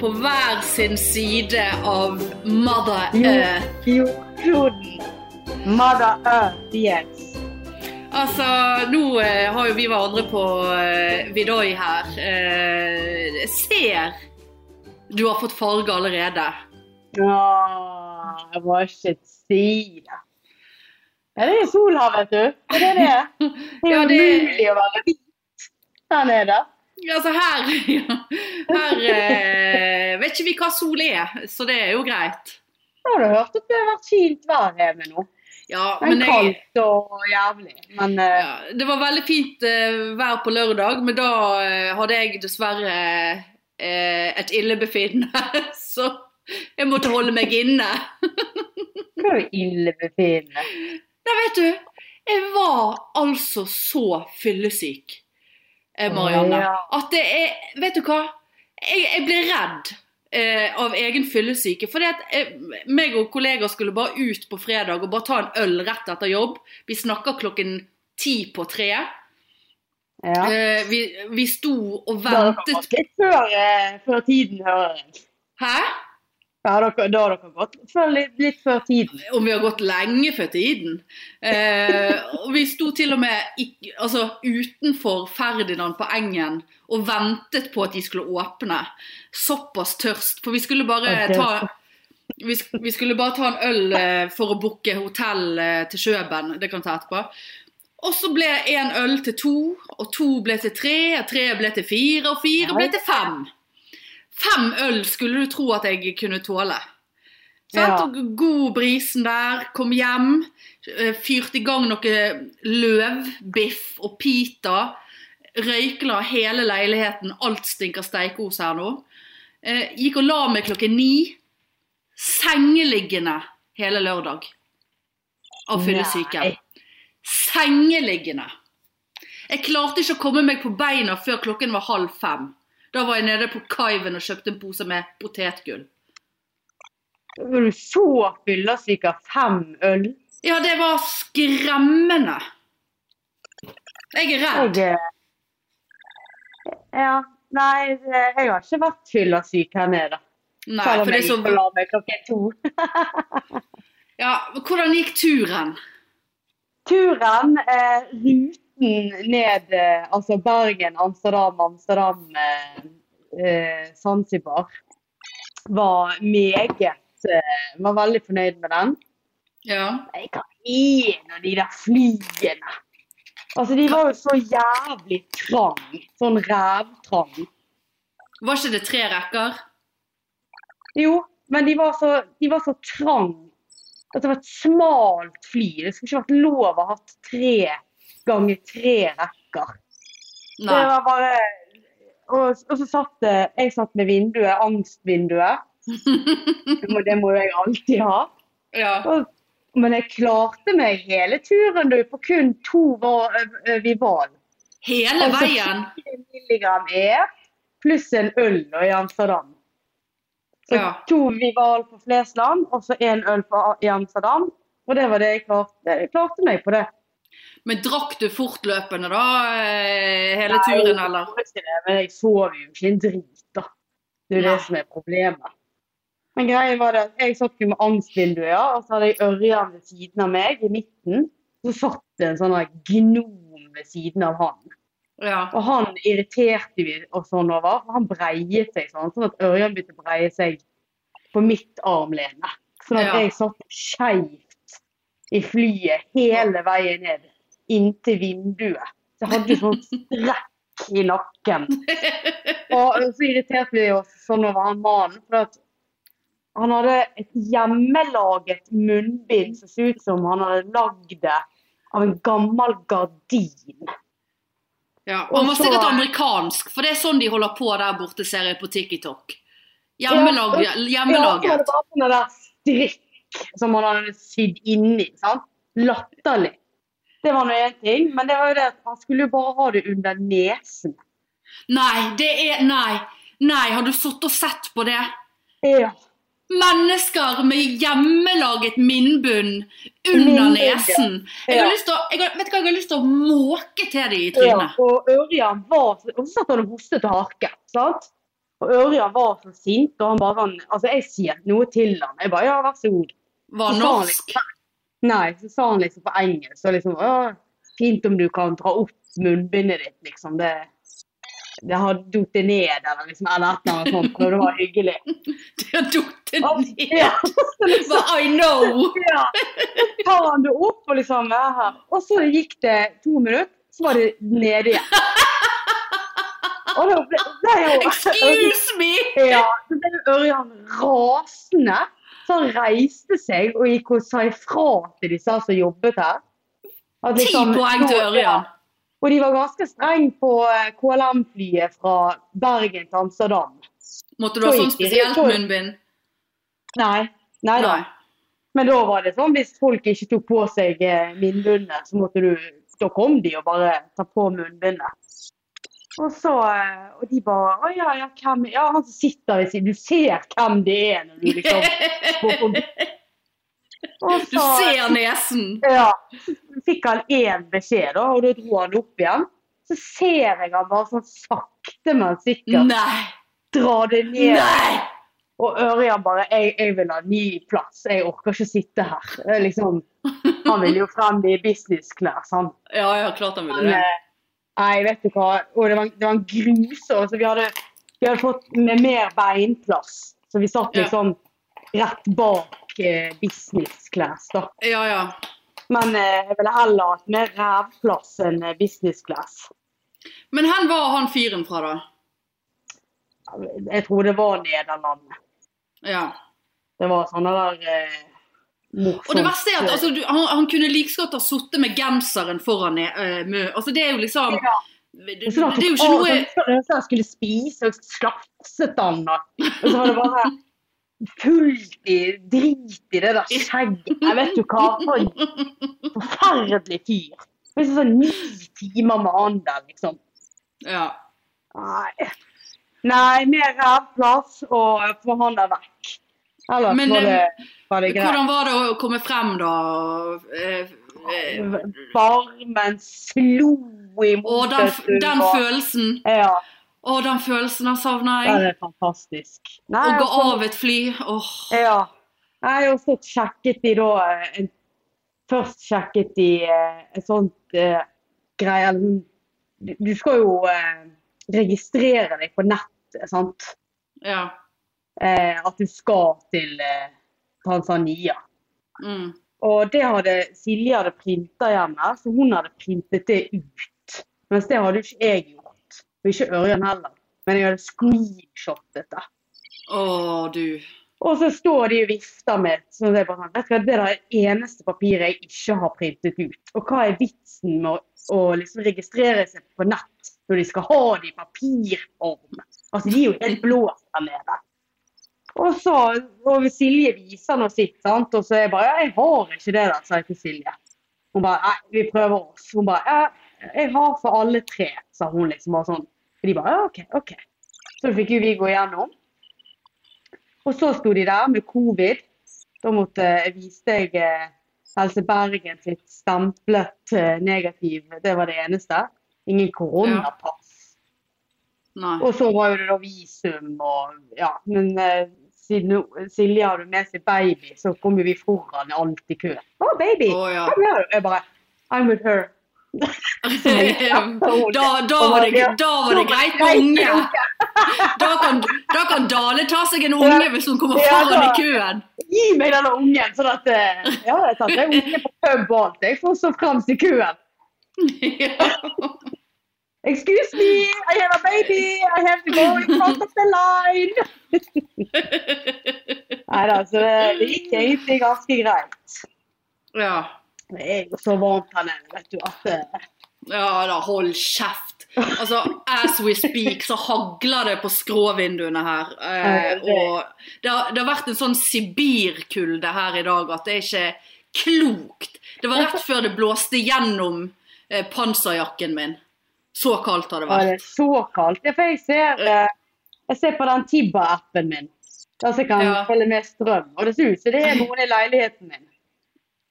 på hver sin side av Mother Jo, jo, jordkloden. Mother Earth, yes. Altså, nå eh, har jo vi hverandre på eh, Vidoi her. Eh, ser du har fått farge allerede. Åh, jeg må ikke si det. Ja, det er sol her, vet du. Det er det. Det er Ja, jo det- umulig å være hvit her nede. Altså her, her eh, vet ikke vi hva sol er, så det er jo greit. Nå har du hørt at det har vært fint vær her med nå. Ja, Men men jeg, kaldt og jævlig. Men eh, ja, det var veldig fint eh, vær på lørdag, men da eh, hadde jeg dessverre eh, et illebefinnende, så jeg måtte holde meg inne. hva er illebefinnende? Nei, vet du, jeg var altså så fyllesyk, Marianne, ja. at det er Vet du hva? Jeg, jeg blir redd eh, av egen fyllesyke. Fordi at eh, meg og kollegaer skulle bare ut på fredag og bare ta en øl rett etter jobb. Vi snakker klokken ti på tre. Ja. Eh, vi, vi sto og har dere ventet gått litt før, eh, før tiden, hører jeg. Hæ? Ja, da har dere gått før, litt, litt før tiden. Om vi har gått lenge før tiden. Eh, og vi sto til og med altså, utenfor Ferdinand på Engen og ventet på at de skulle åpne. Såpass tørst. For vi skulle bare ta vi, vi skulle bare ta en øl eh, for å booke hotell eh, til Kjøben. Det kan ta etterpå. Og så ble én øl til to, og to ble til tre, og tre ble til fire, og fire ble til fem. Fem øl skulle du tro at jeg kunne tåle. Ja. God brisen der, kom hjem, eh, fyrte i gang noe løvbiff og pita. Røykla hele leiligheten, alt stinker steikos her nå. Eh, gikk og la meg klokken ni. Sengeliggende hele lørdag. Av fyllesyken. Sengeliggende. Jeg klarte ikke å komme meg på beina før klokken var halv fem. Da var jeg nede på Kaiven og kjøpte en pose med potetgull. Var du så fyllesyk av fem øl? Ja, det var skremmende. Jeg er redd. Jeg, ja, nei, jeg har ikke vært fyllesyk her nede. Nei, Selv om jeg så gikk og la meg klokken to. Ja, hvordan gikk turen? Turen, eh, ruten ned eh, altså Bergen, Amsterdam, Amsterdam, eh, eh, Zanzibar, var meget eh, Var veldig fornøyd med den. Ja. Jeg kan en av de der flyene. Altså, de var jo så jævlig trang. Sånn rævtrang. Var ikke det tre rekker? Jo, men de var så, de var så trang. At det var et smalt fly. Det skulle ikke vært lov å ha hatt tre ganger tre rekker. Det var bare Og, og så satt eh, jeg satt med vinduet, angstvinduet. Det må, jeg alltid ha. Ja. Og, men jeg klarte meg hele turen, du, på kun to var, ø, Vival. Hele Altså, veien? 4 milligram E pluss en øl i Amsterdam. Så Ja. to Vival på Flesland og så én øl på, i Amsterdam. Og det var det jeg klarte. Jeg klarte meg på det. Men drakk du fortløpende da, eh, hele Nei, turen, jeg eller? gjorde ikke det, Men jeg sov jo ikke en drit, da. Det er jo det som er problemet. Men greia var det at jeg satt jo med angstvinduet, ja, og så hadde jeg Ørjan ved siden av meg, i midten. Så satt det en sånn gnom ved siden av han. Ja. Og han irriterte vi oss sånn over, for han breiet seg sånn, sånn at Ørjan begynte å breie seg på mitt armlene. Sånn at Ja. jeg satt skeivt i flyet hele veien ned, inntil vinduet. Så jeg hadde jo sånn strekk i nakken. Og så irriterte vi oss sånn over han mannen, for at han hadde et hjemmelaget munnbind som så ut som han hadde lagd det av en gammel gardin. ja. Og Han var sikkert amerikansk, for det er sånn de holder på der borte, ser jeg på TikTok. Hjemmelag, Ja, så var hjemmelaget. det bare sånn der strikk som han hadde sydd inni. sant? Latterlig. Det var nå én ting, men det var jo det at han skulle jo bare ha det under nesen. Nei, det er Nei. Nei, har du sittet og sett på det? Ja. Mennesker med hjemmelaget minnbunn under Min nesen. Jeg har Ja. lyst til å, jeg har, vet du hva, jeg har lyst til å måke til dem i ja. Og Ørjan var Og så satt han og hostet og harket. sant? Og Ørjan var så sint, og han bare sånn Altså, jeg sier noe til han. Jeg bare ja, vær så god. Var han norsk. liksom- Nei, så sa han liksom på engelsk og liksom Fint om du kan dra opp munnbindet ditt, liksom. Det, det har datt ned, eller liksom, eller et eller annet sånt. Og det var hyggelig. Det har datt ned. Ja, liksom, I know! ja. Så tar han det opp og liksom er her. Og så gikk det to minutter, så var det nede igjen. Og da ble, ble jo Excuse me! Ja, så ble Ørjan rasende. Så reiste seg og gikk og sa ifra til disse som jobbet her. At Ti liksom- poeng til Ørjan. Og de var ganske strenge på eh, KLM-flyet fra Bergen til Amsterdam. Måtte du ha sånn spesielt munnbind? Nei. Nei da. Nei. Men da var det sånn hvis folk ikke tok på seg eh, munnbindet, så måtte du Da kom de og bare ta på munnbindet. Og så eh, Og de bare Å ja, ja, hvem Ja, han som sitter ved siden Du ser hvem det er når du liksom går forbi. Og Du ser nesen. Ja. Så fikk han én beskjed, da, og da dro han opp igjen. Så ser jeg han bare sånn sakte, men sikkert Nei! dra det ned. Nei! Og Ørjan bare jeg, 'Jeg vil ha ny plass. Jeg orker ikke sitte her.' Er Liksom, han vil jo frem i businessklær. sant? Ja, ja, klart han ville det. Eh, Nei, vet du hva. Og det var, det var en grusom så vi hadde, vi hadde fått med mer beinplass. Så vi satt Ja. liksom rett bak eh, businessclass, da. Ja, ja. Men eh, jeg ville heller hatt mer rævplass enn business class. Men hvor var han fyren fra, da? Jeg tror det var Nederland. Ja. Det var sånne der eh, morsomt. Og det verste er at altså, du, han, han kunne like godt ha sittet med genseren foran uh, mø. Altså, det er jo liksom Ja. det, Det det er jo ikke noe Jeg skulle spise og slafset han, og så var det bare fullt i drit i det der skjegget. Jeg vet jo hva, for en forferdelig fyr. Det var sånn ni timer med han der, liksom. Ja. Nei, Nei mer rævplass og få han der vekk. Ellers Men, var, det, var det greit. Hvordan var det å komme frem, da? Eh, eh, Varmen slo imot Å, den, den følelsen Ja, Å, den følelsen den savner det Den er fantastisk. Nei, Å gå også, av et fly. Åh. Ja. Nei, og så sjekket de da eh, en, Først sjekket de eh, et sånt eh, greie du, skal jo eh, registrere deg på nettet, sant? Ja. Eh, at du skal til eh, Tanzania. Mm. Og det hadde Silje hadde printa hjemme, så hun hadde printet det ut. Mens det hadde jo ikke jeg gjort. Og ikke Ørjan heller. Men jeg hadde screenshottet det. Å, du. Og så står de og vifter med så det bare sånn, vet du hva, det er det eneste papiret jeg ikke har printet ut. Og hva er vitsen med å, å liksom registrere seg på nett når de skal ha det i papirform? Altså, de er jo helt blåst der nede. Og så og Silje viser noe sitt, sant? og så er jeg bare ja, 'Jeg har ikke det der', sa jeg til Silje. Hun bare 'Nei, vi prøver oss'. Hun bare ja, 'Jeg har for alle tre', sa hun liksom bare sånn. Og de bare ja, OK, OK. Så fikk jo vi gå igjennom. Og så sto de der med covid. Da måtte jeg viste jeg eh, Helse Bergen sitt stemplet eh, negativ. Det var det eneste. Ingen koronapass. Ja. Og så var jo det da visum og ja. Men eh, siden Silje hadde med seg baby, så kom vi foran alt i kø. Å, baby! Å ja. Kom her. Jeg bare I'm with her. da, da, var det, da var det greit med unge. Da kan, da kan Dale ta seg en unge hvis hun kommer foran i køen. Gi meg denne ungen, sånn at eh, Ja, jeg er unge på pub og alt. Jeg får stå fremst i køen. Excuse me, I have a baby. I have to go in front of the line. Nei da, så det, gikk egentlig ganske greit. ja. Det er jo så varmt her nede, vet du, at eh, Ja da, hold kjeft. Altså, as we speak, så hagler det på skråvinduene her. Eh, og det har, det har vært en sånn sibirkulde her i dag at det er ikke klokt. Det var rett før det blåste gjennom eh, panserjakken min. Så kaldt har det vært. Ja, det er så kaldt. Ja, for jeg ser, eh, jeg ser på den Tibba-appen min, der jeg kan Ja. følge med strøm. Og det ser ut som det er noen i leiligheten min.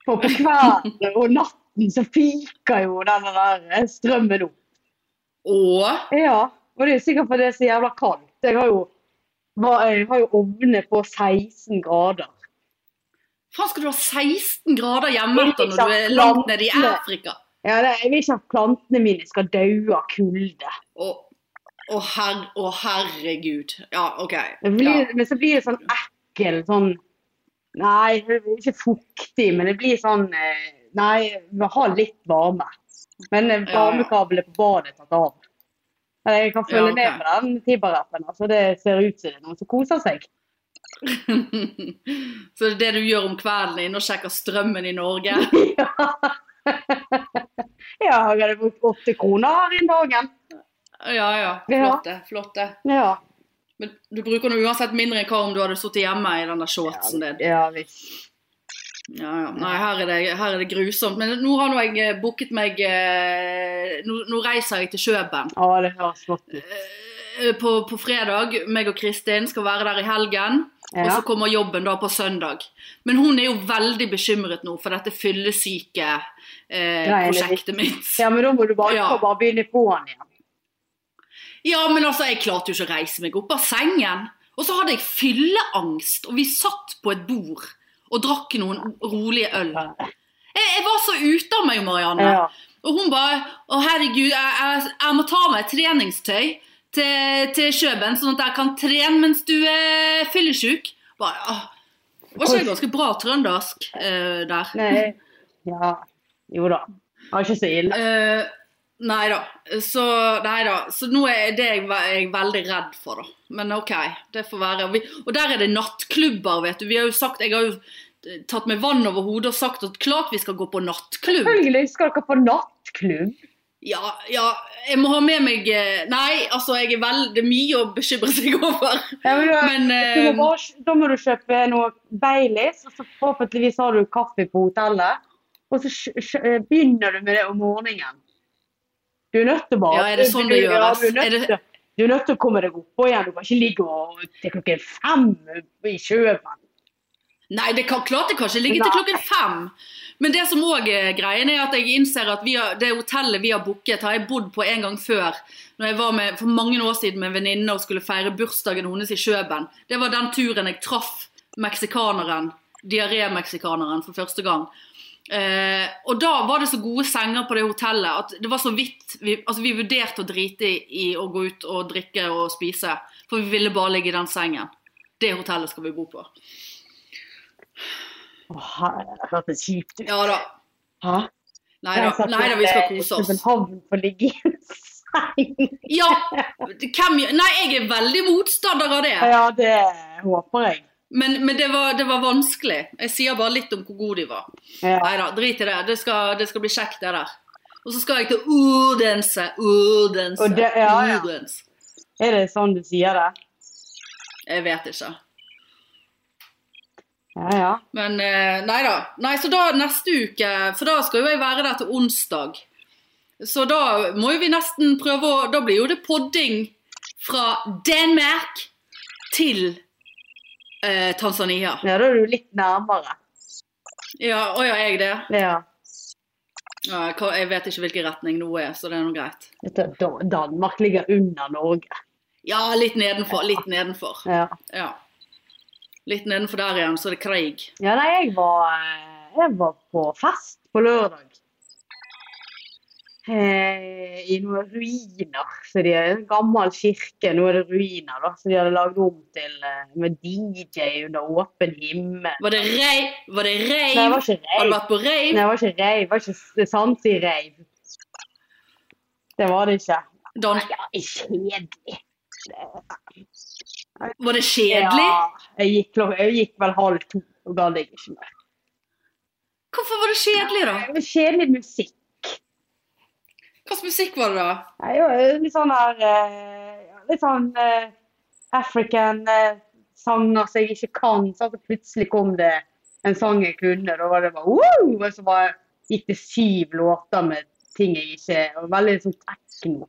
For på kvelden og natten så fiker jo den der strømmen opp. Og Ja, og det er sikkert fordi det er så jævla kaldt. Jeg har jo jeg har jo ovne på 16 grader. Faen, skal du ha 16 grader hjemme når du er langt nede i? Afrika? Ja, det, jeg vil ikke at plantene mine skal daue av kulde. Å, å, her, å herregud. Ja, OK. Blir, Ja. Men så blir det sånn ekkel sånn Nei, det blir ikke fuktig, men det blir sånn eh, Nei, vi har litt varme. Men eh, varmekabelen på badet er tatt av. Jeg kan følge Ja, okay. ned med den Tibber-appen. Altså, det ser ut som det er noen som koser seg. Så det er det du gjør om kvelden, inn og sjekker strømmen i Norge? ja, jeg hadde brukt åtte kroner her i dagen. Ja, ja. flotte. Flott det. Flott det. Ja. Men du bruker nå uansett mindre enn hva om du hadde sittet hjemme i den der shortsen din. ja visst. Ja, ja. Nei, her er, det, her er det grusomt. Men nå har nå jeg eh, booket meg eh, nå, nå reiser jeg til Kjøben. Ja, det høres flott ut. Eh, På, på fredag, meg og Kristin skal være der i helgen. Og så kommer jobben da på søndag. Men hun er jo veldig bekymret nå for dette fyllesyke eh, prosjektet mitt. ja, men da må du bare, Ja. bare begynne på'n igjen. Ja, men altså, jeg klarte jo ikke å reise meg opp av sengen. Og så hadde jeg fylleangst, og vi satt på et bord og drakk noen rolige øl. Jeg, jeg var så ute av meg, Marianne. Ja. Og hun bare Å, herregud, jeg, jeg, jeg må ta meg treningstøy til, til Kjøben, sånn at jeg kan trene mens du er fyllesyk. Bare, åh. Var ikke ganske bra trøndersk uh, der? Nei. Ja. Jo da. Det var ikke så ille. Uh, nei da. Så, nei da. Så nå er det jeg, er veldig redd for, da. Men OK, det får være. Og, vi, og der er det nattklubber, vet du. Vi har jo sagt, jeg har jo tatt meg vann over hodet og sagt at klart vi skal gå på nattklubb. Selvfølgelig skal dere på nattklubb. Ja, ja, jeg må ha med meg eh, Nei, altså, jeg er vel, det er mye å bekymre seg over. Ja, men, du- Men du eh, må bare, da må du kjøpe noe Baileys, og så forhåpentligvis har du kaffe på hotellet. Og så eh, begynner du med det om morgenen. Du er nødt til bare Ja, er det sånn du, det ja, gjøres? du, er nødt det- du er nødt til å komme deg oppå igjen. Du kan ikke ligge og, til klokken fem i Kjøben. Nei, det kan, klart det kan ikke ligge til klokken fem. Men det som òg er greien, er at jeg innser at vi har, det hotellet vi har booket, har jeg bodd på en gang før. Når jeg var med, for mange år siden med en venninne og skulle feire bursdagen hennes i Kjøben. Det var den turen jeg traff meksikaneren, diaré-meksikaneren, for første gang. Eh, og da var det så gode senger på det hotellet at det var så vidt vi, altså vi vurderte å drite i, i å gå ut og drikke og spise. For vi ville bare ligge i den sengen. Det hotellet skal vi bo på. Åh, det hørtes kjipt ut. Ja da. Hæ? Nei da, nei da, vi skal kose oss. København får ligge i en seng. Ja, hvem Nei, jeg er veldig motstander av det. Ja, det håper jeg. Men, men det, var, det var vanskelig. Jeg sier bare litt om hvor gode de var. Ja. Nei da, drit i det. Det skal, det skal bli kjekt, det der. Og så skal jeg til Odense. Odense. Det- ja, ja. Odense. Er det sånn du sier det? Jeg vet ikke. Ja, ja. Men eh, nei da. Nei, så da neste uke For da skal jo jeg være der til onsdag. Så da må jo vi nesten prøve å Da blir jo det podding fra Danmark til eh, Tanzania. Ja, da er du litt nærmere. Ja, å ja, jeg det? Ja. Ja, jeg vet ikke hvilken retning nå er, så det er nå greit. Dan- Danmark ligger under Norge. Ja, litt nedenfor. Litt nedenfor. Ja. Ja. Litt nedenfor der igjen, så er det krig. ja, nei, jeg var, jeg var på fest på lørdag. Eh, I noen ruiner. Så de er en gammel kirke, nå er det ruiner, da. Så de hadde lagd om til eh, med DJ under åpen himmel. Var det reiv? Var det reiv? Nei, det var ikke Har du vært på reiv? Nei, det var ikke reiv. Det var ikke sannsig reiv. Det var det ikke. Dan Ja, kjedelig. Var det kjedelig? Ja, jeg gikk, jeg gikk vel halv to og gadd jeg ikke mer. Hvorfor var det kjedelig, da? Det var Kjedelig musikk. Hva slags musikk var det, da? Nei, var litt sånn her eh, Litt sånn uh, African eh, sanger som jeg ikke kan. Så plutselig kom det en sang jeg kunne. Da var det bare wow! Og så bare gikk det syv låter med ting jeg ikke og Veldig sånn tekno.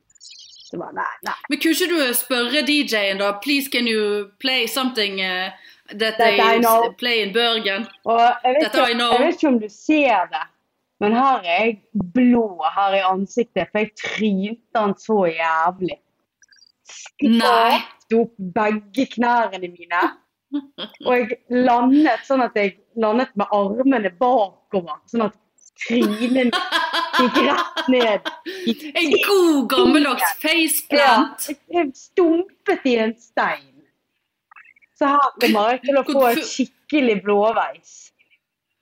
Så bare nei, nei. Men kunne ikke du spørre DJ-en, da? Please, can you play something uh, that That I know. play in Bergen? Jeg vet, I ikke, jeg vet ikke om du ser det, men her er jeg blå her i ansiktet, for jeg trynte han så jævlig. Skrapte opp begge knærne mine. Og jeg landet sånn at jeg landet med armene bakover. Sånn at trynet gikk rett ned. En god gammeldags faceplant. jeg stumpet i en stein. Så her kommer jeg til å få et skikkelig blåveis.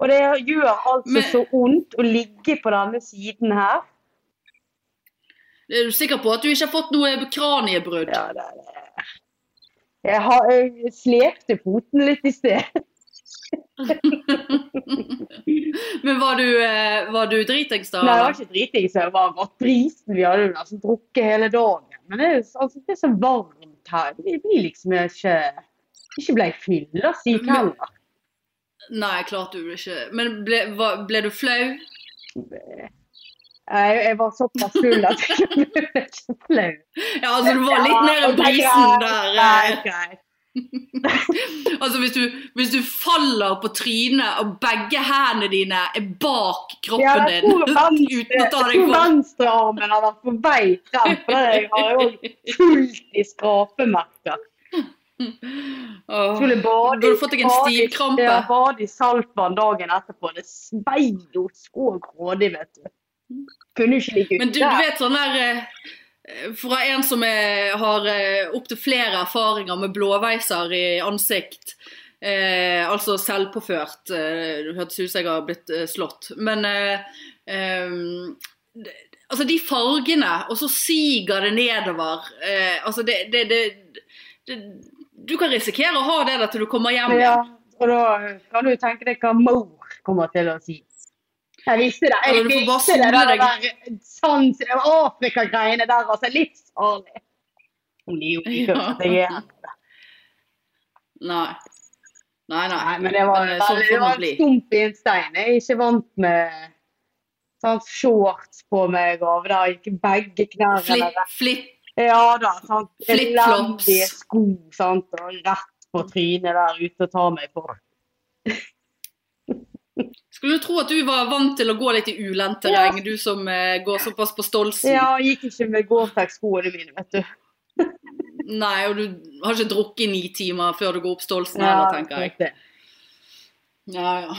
Og det gjør altså Men- så vondt å ligge på denne siden her. Er du sikker på at du ikke har fått noe kraniebrudd? Ja, det er det. Jeg, har, jeg slepte foten litt i sted. Men var du, eh, var du dritings da? Nei, jeg var ikke dritings. jeg var godt brisen. Vi hadde jo nesten drukket hele dagen. Men det er, altså, det er så varmt her. Vi blir liksom ikke Ikke ble fyllesyk heller. Nei, klart du ikke. Men ble, var, ble du flau? Jeg, jeg var såpass full at jeg ble ikke flau. Ja, altså du var litt Ja, i brisen der. greit, eh. greit. Altså hvis du, hvis du faller på trynet og begge hendene dine er bak kroppen din ja, venstre, uten å ta deg for venstrearmen har vært på vei frem, for jeg har jo fullt i skrapemerker. Skulle bade, Du fått deg en bade i- stivkrampe. Bade i saltvann dagen etterpå. Det svei jo så grådig, vet du. Kunne ikke ligge Men du, du vet sånn der eh, Fra en som er, har opptil flere erfaringer med blåveiser i ansikt. Eh, altså selvpåført. Eh, det hørtes ut som jeg har blitt eh, slått. Men eh, eh, Altså, de fargene, og så siger det nedover. Eh, altså, det, det, det, Du kan risikere å ha det der til du kommer hjem Ja, og da kan du tenke deg hva mor kommer til å si. Jeg visste det. Ja, Jeg visste det sole der, sånn Afrika-greiene der, altså. Livsfarlig. Hun jo ikke Ja. jeg er Nei. Nei, nei. Nei, men det var, Men, eh, sånn det var en stump i en stein. Jeg er ikke vant med sånn shorts på meg og da gikk begge knærne Flip, flip. Ja da, sant. Flip-flops. Elendige sko, sant. Og rett på trynet der ute og ta meg på. Skulle du tro at du var vant til å gå litt i ulendt terreng, du som eh, går såpass på Stolsen. Ja, jeg gikk ikke med Gore-Tex-skoene mine, vet du. Nei, og du har ikke drukket i ni timer før du går opp Stolsen Ja, heller, tenker jeg. det. Ja, ja.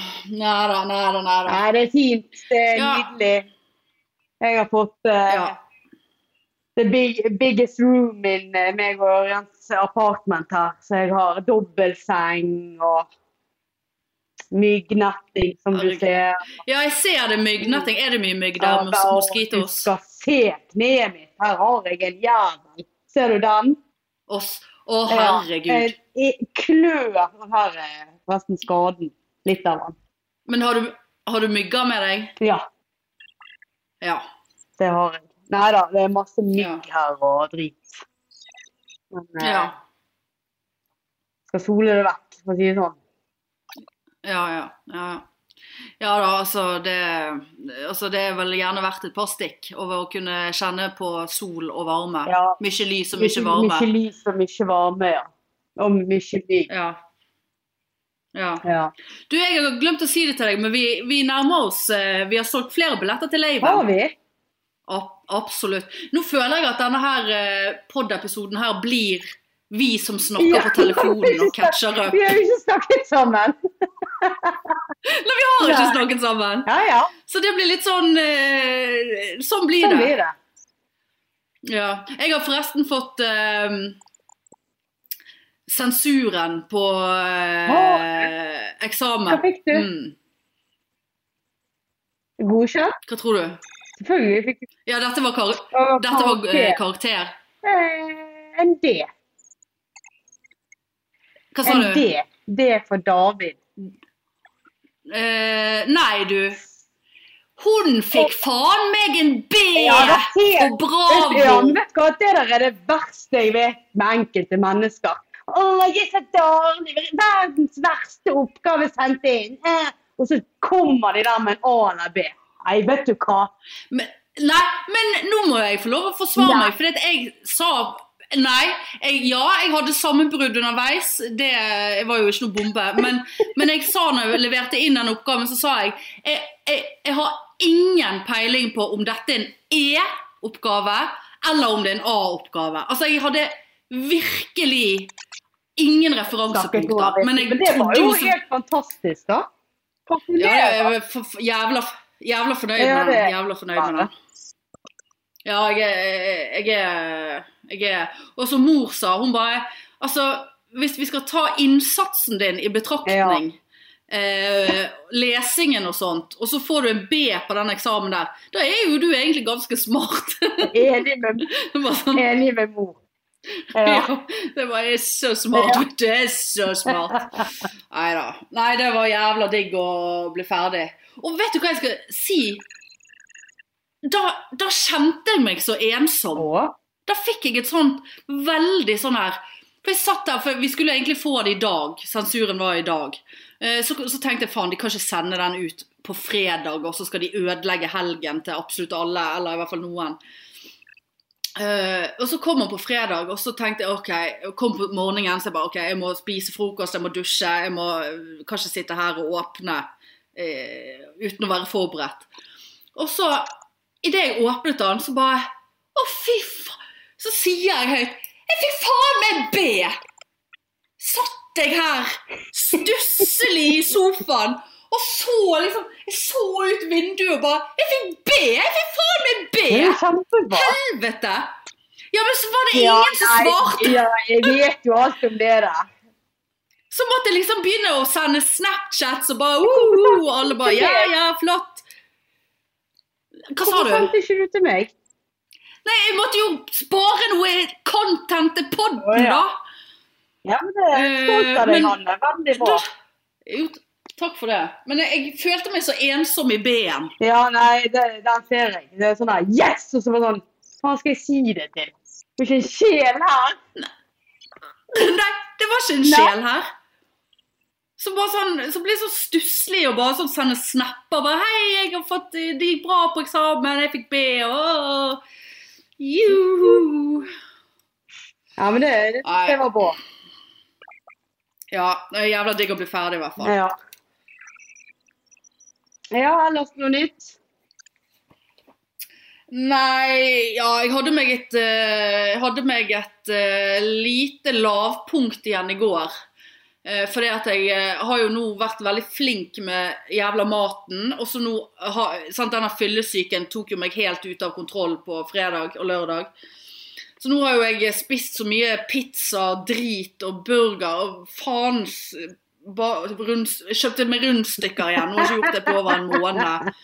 Da, nei da. Nei, det er fint. Det er Ja. nydelig. Jeg har fått uh, Ja. the big, biggest room in uh, meg og Jens apartment her. Så jeg har dobbeltseng og myggnetting, som du ser. ja, jeg ser det myggnetting. Er det mye mygg der Mos Du skal se kneet mitt. Her har jeg en jævel. Ser du den? Oss. Å, herregud. Ja, en klør. Her er resten skaden. Litt av den. Men har du, har du mygger med deg? Ja, Ja. det har jeg. Nei da, det er masse mygg her og drit. Men eh, Ja, skal sole det vekk, for å si det sånn. Ja, ja. ja. Ja da, altså det, altså det er vel gjerne verdt et par stikk over å kunne kjenne på sol og varme. Ja. Mye lys og mye varme. Mye lys og mye varme, ja. Og mye lys. Ja. ja. Ja. Du, jeg har glemt å si det til deg, men vi, vi nærmer oss eh, Vi har solgt flere billetter til Har vi? Ab- absolutt. Nå føler jeg at denne her eh, pod-episoden her blir vi som snakker Ja, på telefonen og catcher up. Vi har jo ikke snakket sammen. Nei, vi har ikke snakket sammen. Ja, ja. Så det blir litt sånn eh, Sånn blir Sånn det. blir det. Ja. Jeg har forresten fått uh, sensuren på eh, eksamen. Hva fikk du? Mm. Godkjent? Hva tror du? Selvfølgelig fikk du Ja, dette var, kar dette var uh, karakter. En D. Hva sa En du? D. D for David. Eh, nei, du. Hun fikk faen meg en B Ja, det ser- Ja, vet hva? Det der er det verste jeg vet med enkelte mennesker. Å, jeg er så dårlig. Verdens verste oppgave sendt inn. Eh. Og så kommer de der med en A eller B. Nei, vet du hva. Men, nei, men nå må jeg få lov å forsvare ja. meg, for jeg sa Nei. Jeg, ja, jeg hadde sammenbrudd underveis. Det var jo ikke noe bombe. Men, men jeg sa når jeg leverte inn den oppgaven, så sa jeg jeg, jeg, jeg har ingen peiling på om dette er en E-oppgave, eller om det er en A-oppgave. Altså, jeg hadde virkelig ingen referansepunkter. Men Men det var jo helt fantastisk, da. ja, jeg for- jævla, jævla fornøyd med den. Jævla fornøyd med den. Ja, jeg er, jeg er, jeg er Og som mor sa, hun bare Altså, hvis vi skal ta innsatsen din i betraktning, eh, lesingen og sånt, og så får du en B på den eksamen der, da er jo du egentlig ganske smart. Enig med, sånn, enig med mor. Ja. ja, det var så smart, vet du. Er så smart. Nei da. Nei, det var jævla digg å bli ferdig. Og vet du hva jeg skal si? Da, da kjente jeg meg så ensom. Og Da fikk jeg et sånt veldig sånn her For jeg satt der, for vi skulle egentlig få det i dag. Sensuren var i dag. Eh, Så, så tenkte jeg faen, de kan ikke sende den ut på fredag, og så skal de ødelegge helgen til absolutt alle, eller i hvert fall noen. Uh, og så kom han på fredag, og så tenkte jeg ok, jeg kom på morgenen, så jeg bare ok, jeg må spise frokost, jeg må dusje, jeg må uh, kanskje sitte her og åpne uh, uten å være forberedt. Og så, idet jeg åpnet den, så bare Å, fy faen! Så sier jeg høyt Jeg fikk faen meg B! Satt jeg her stusselig i sofaen og så liksom Jeg så ut vinduet og bare Jeg fikk B! Jeg fikk faen meg B! Helvete! Ja, men så var det Ja, ingen som svarte. Ja, jeg vet jo alt om det der. Så måtte jeg liksom begynne å sende Snapchats og bare uh, uh, alle bare Ja, ja, flott. Hva sa Hvorfor du? ikke du til meg? Nei, jeg måtte jo spare noe content til podden, ja. da. Ja, men det er stolt av deg, men- Hanne. Veldig bra. Jo, takk for det. Men jeg, jeg følte meg så ensom i B-en. Ja, nei, det, den ser jeg. Det er sånn der Yes! Og så var det sånn Hva skal jeg si det til? Det er ikke en sjel her. Nei, det var ikke en sjel her. Så, bare sånn, så blir jeg så stusslig og bare sånn sende snapper. Bare, 'Hei, jeg har fått, det gikk bra på eksamen, jeg fikk B.' Og, Juhu. Ja, men det, det, det var bra. Ja, det er jævla digg å bli ferdig, i hvert fall. Ja. Ja, ellers noe nytt? Nei, ja, jeg hadde meg et, uh, hadde meg et uh, lite lavpunkt igjen i går. Uh, fordi at jeg eh, har jo nå vært veldig flink med jævla maten. Og så nå har, sant, Denne fyllesyken tok jo meg helt ut av kontroll på fredag og lørdag. Så nå har jo jeg spist så mye pizza, drit og burger og faens Kjøpte meg rundstykker igjen. Nå har jeg ikke gjort det på over en måned.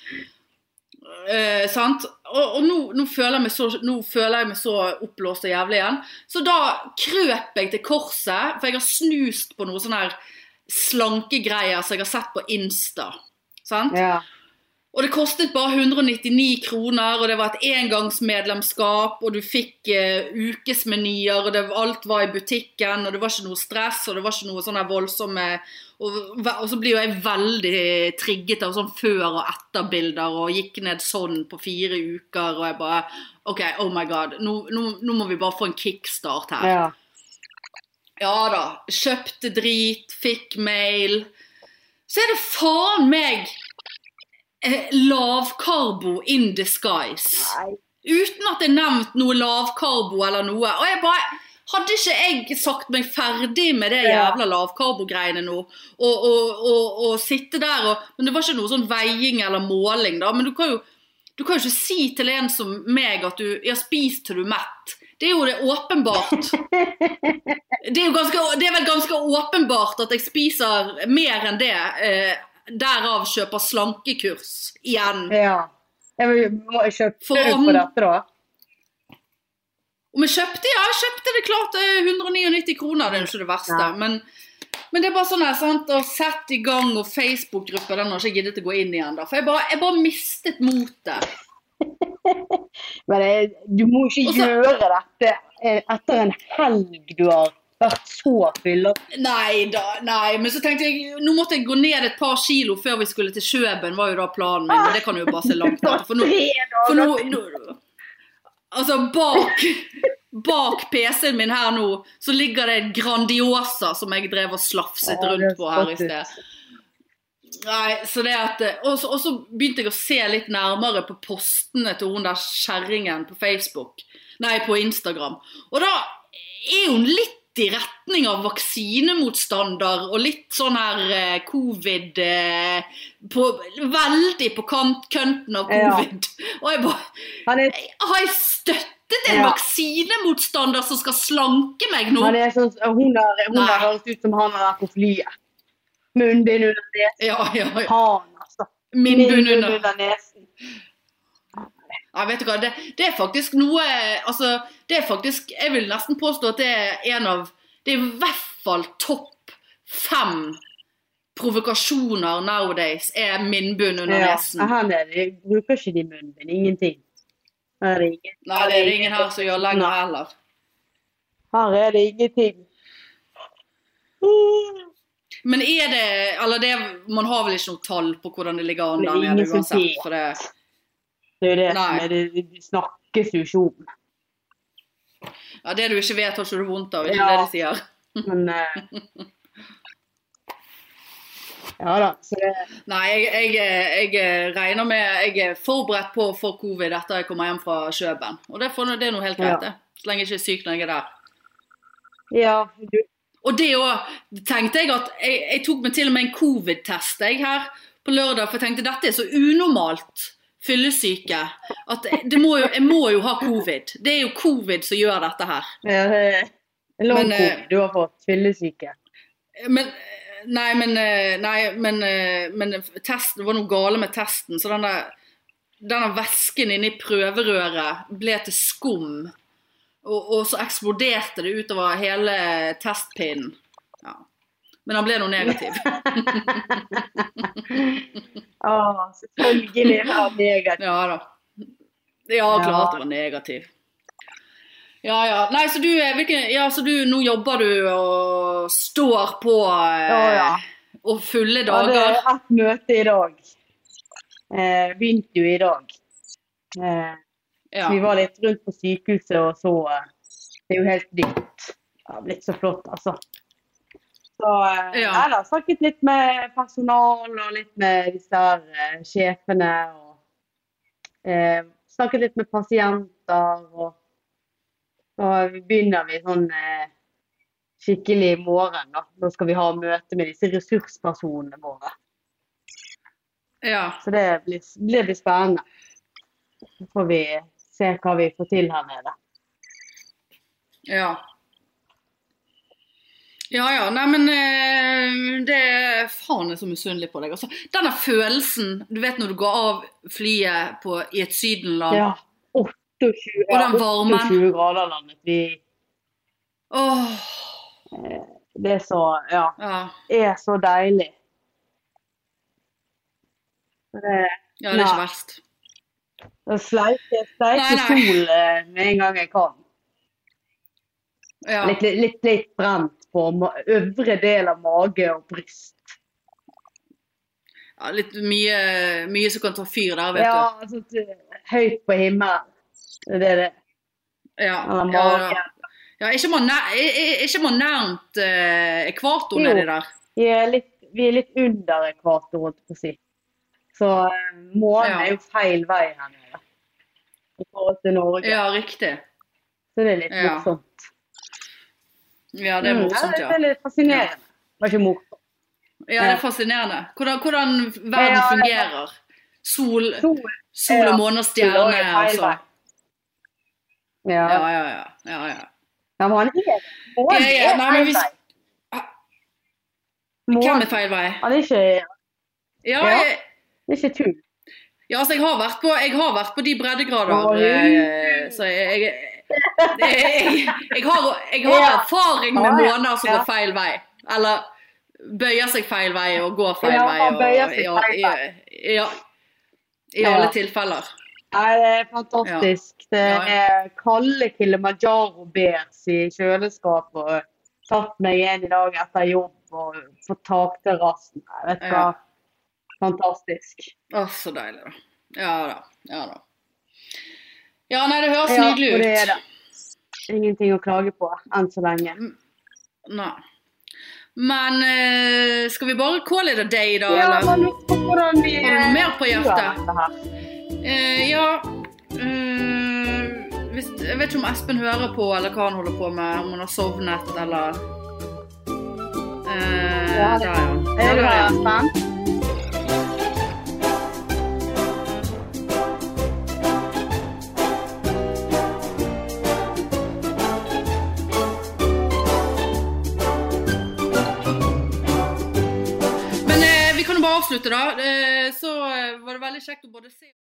Eh, sant? Og, og nå, nå, føler så, nå føler jeg meg så oppblåst og jævlig igjen. Så da krøp jeg til korset, for jeg har snust på noe sånn her slankegreier som jeg har sett på Insta. Sant? Ja. Og det kostet bare 199 kroner, og det var et engangsmedlemskap, og du fikk uh, ukesmenyer, og det, alt var i butikken, og det var ikke noe stress, og det var ikke noe sånne voldsomme og, og så blir jo jeg veldig trigget av sånn før- og etterbilder, og gikk ned sånn på fire uker, og jeg bare OK, oh my god, nå, nå, nå må vi bare få en kickstart her. ja. Ja da. Kjøpte drit, fikk mail. Så er det faen meg eh, lavkarbo in disguise. Nei. Uten at det er nevnt noe lavkarbo eller noe. Og jeg bare Hadde ikke jeg sagt meg ferdig med det jævla lavkarbo-greiene nå, og, og, og, og sitte der og Men det var ikke noe sånn veiing eller måling, da. Men du kan jo du kan ikke si til en som meg at du Ja, spis til du er mett. Det er jo det åpenbart. Det er, jo ganske, det er vel ganske åpenbart at jeg spiser mer enn det. Eh, derav kjøper slankekurs igjen. Ja. Jeg må kjøpe For du om- på dette, da? Om jeg kjøpte, ja, jeg kjøpte det klart er 199 kroner, det er jo ikke det verste. Ja. Men, men det er bare sånn her, sant, å sette i gang og Facebook-gruppe, den har ikke giddet å gå inn igjen da. For jeg bare, jeg bare mistet motet. Men du må ikke Og så- gjøre dette eh, etter en helg du har vært så fylla. Nei da, nei. Men så tenkte jeg, nå måtte jeg gå ned et par kilo før vi skulle til Kjøben, var jo da planen min. Men det kan jo bare se langt etter. For nå, For nå, nå Altså, bak, bak PC-en min her nå, så ligger det en Grandiosa som jeg drev og slafset rundt på her i sted. Nei, så det at så og så begynte jeg å se litt nærmere på postene til hun der kjerringen på Facebook. Nei, på Instagram. Og da er hun litt i retning av vaksinemotstander og litt sånn her eh, covid eh, på, Veldig på kant, kønten av Ja. covid. Og jeg bare er, Har jeg støttet en Ja. vaksinemotstander som skal slanke meg nå? han er sånn, hun der, hun der høres ut som han har vært på flyet. Munnbind under nesen. Ja, ja, ja. Han, altså. Under. under nesen. Ja, vet du hva, det, det er faktisk noe Altså, det er faktisk Jeg vil nesten påstå at det er en av Det er i hvert fall topp fem provokasjoner nowadays er munnbind under Ja, nesen. han er, nede bruker ikke de munnbind. Ingenting. Her er det ingen, Nei, det er ingen her som gjør lenger heller. Her er det ingenting. Men er det Eller det Man har vel ikke noe tall på hvordan det ligger an er der nede uansett. For det, Det er det som det, det snakkes jo ikke om. ja, det du ikke vet, har ikke du vondt av. Ikke Ja. det de sier. Men eh, Ja da. Så det, Nei, jeg, jeg, jeg regner med Jeg er forberedt på å få covid etter jeg kommer hjem fra Kjøben. Og det, får, det er noe helt greit, Ja. Så lenge jeg ikke er syk når jeg er der. ja, du, Og det òg tenkte jeg at jeg, jeg tok meg til og med en covid-test jeg her på lørdag, for jeg tenkte dette er så unormalt fyllesyke at det må jo, jeg må jo ha covid. Det er jo covid som gjør dette her. ja, det er long Men, eh, covid du har fått. Fyllesyke. Men Nei, men, eh, nei, men, eh, men testen, det var noe gale med testen. Så denne, denne væsken inni prøverøret ble til skum. Og, og så eksploderte det utover hele testpinnen. Ja. Men han ble nå negativ. Ah, selvfølgelig var han negativ. Ja da. Ja, klart det var negativ. Ja, ja. Nei, så du, eh, hvilken, ja, så du nå jobber du og står på eh, Ja, ja. og fulle Jeg hadde dager. ett møte i dag. Eh, begynte jo i dag. Eh, Ja. Vi var litt rundt på sykehuset og så eh, Det er jo helt nytt. Det har blitt så flott, altså. Så eh, Ja. jeg har snakket litt med personal og litt med disse her eh, sjefene. Og eh, snakket litt med pasienter. Og så begynner vi sånn eh, skikkelig i morgen. Da. da skal vi ha møte med disse ressurspersonene våre. ja. Så det blir, det blir spennende. Så får vi se hva vi får til her nede. Ja. Ja ja, nei men eh, det Faen, jeg er så misunnelig på deg. Altså, denne følelsen Du vet når du går av flyet på, i et sydenland Ja. 28, Og den varmen. 28 grader landet vi. Åh, Det er så Ja. ja. Det er så deilig. Det, ja, det er ikke verst. det sleiker jeg solen eh, med en gang jeg kan. Ja. Litt, litt, litt, litt brent på øvre del av mage og bryst. ja litt mye, mye som kan ta fyr der, vet Ja, altså t- høyt på himmelen. Det er det er. du. Ja, Eller ja, magen. ja. ja ikke man er- er- man nærmt eh, ekvator nedi der? Vi er litt, vi er litt under ekvator, holdt jeg på å si. Så eh, månen Ja. er jo feil vei her nede i forhold til Norge. Ja, riktig. Så det er litt Ja. morsomt. Ja, det er morsomt, ja. Det er litt fascinerende. Det var ikke morsomt. Ja, det er fascinerende. Hvordan, hvordan verden fungerer. Sol, Sol sol og måne og er stjerne. Altså. Ja. Ja, ja, ja. ja, ja. men han er ikke. Ja, ja, er nei, men feil vei. Hvem er feil vei? han er ikke, Ja, Ja. jeg, det er ikke tull. ja altså, jeg har vært på, jeg har vært på de breddegrader, eh, så jeg, jeg, jeg, jeg, har, jeg har Ja. erfaring med ja. som Ja. går feil vei. Eller bøyer seg feil vei og går feil Ja, vei. Og, ja, feil vei. i, I Ja. alle tilfeller. Nei, det er fantastisk. Det er kalde Kilimanjaro-bears i kjøleskapet. og Tatt meg igjen i dag etter jobb og på takterrassen. Vet du hva. Fantastisk. Å, så deilig, da. Ja da. Ja da. Ja, nei, det høres ja, nydelig ut. Det er det. Ingenting å klage på enn så lenge. Mm. Nei. Men uh, skal vi bare call it a day, da? Ja, eller? men hvordan vi Har du mer på hjertet? Uh, ja uh, hvis, Jeg vet ikke om Espen hører på, eller hva han holder på med. Om han har sovnet, eller uh, ja, det, Der, ja. Er du spent? avslutte, da, eh, så eh, var det veldig kjekt å både se